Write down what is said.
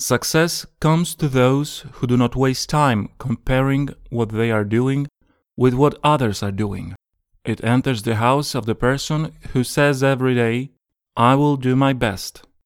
Success comes to those who do not waste time comparing what they are doing with what others are doing. It enters the house of the person who says every day, I will do my best.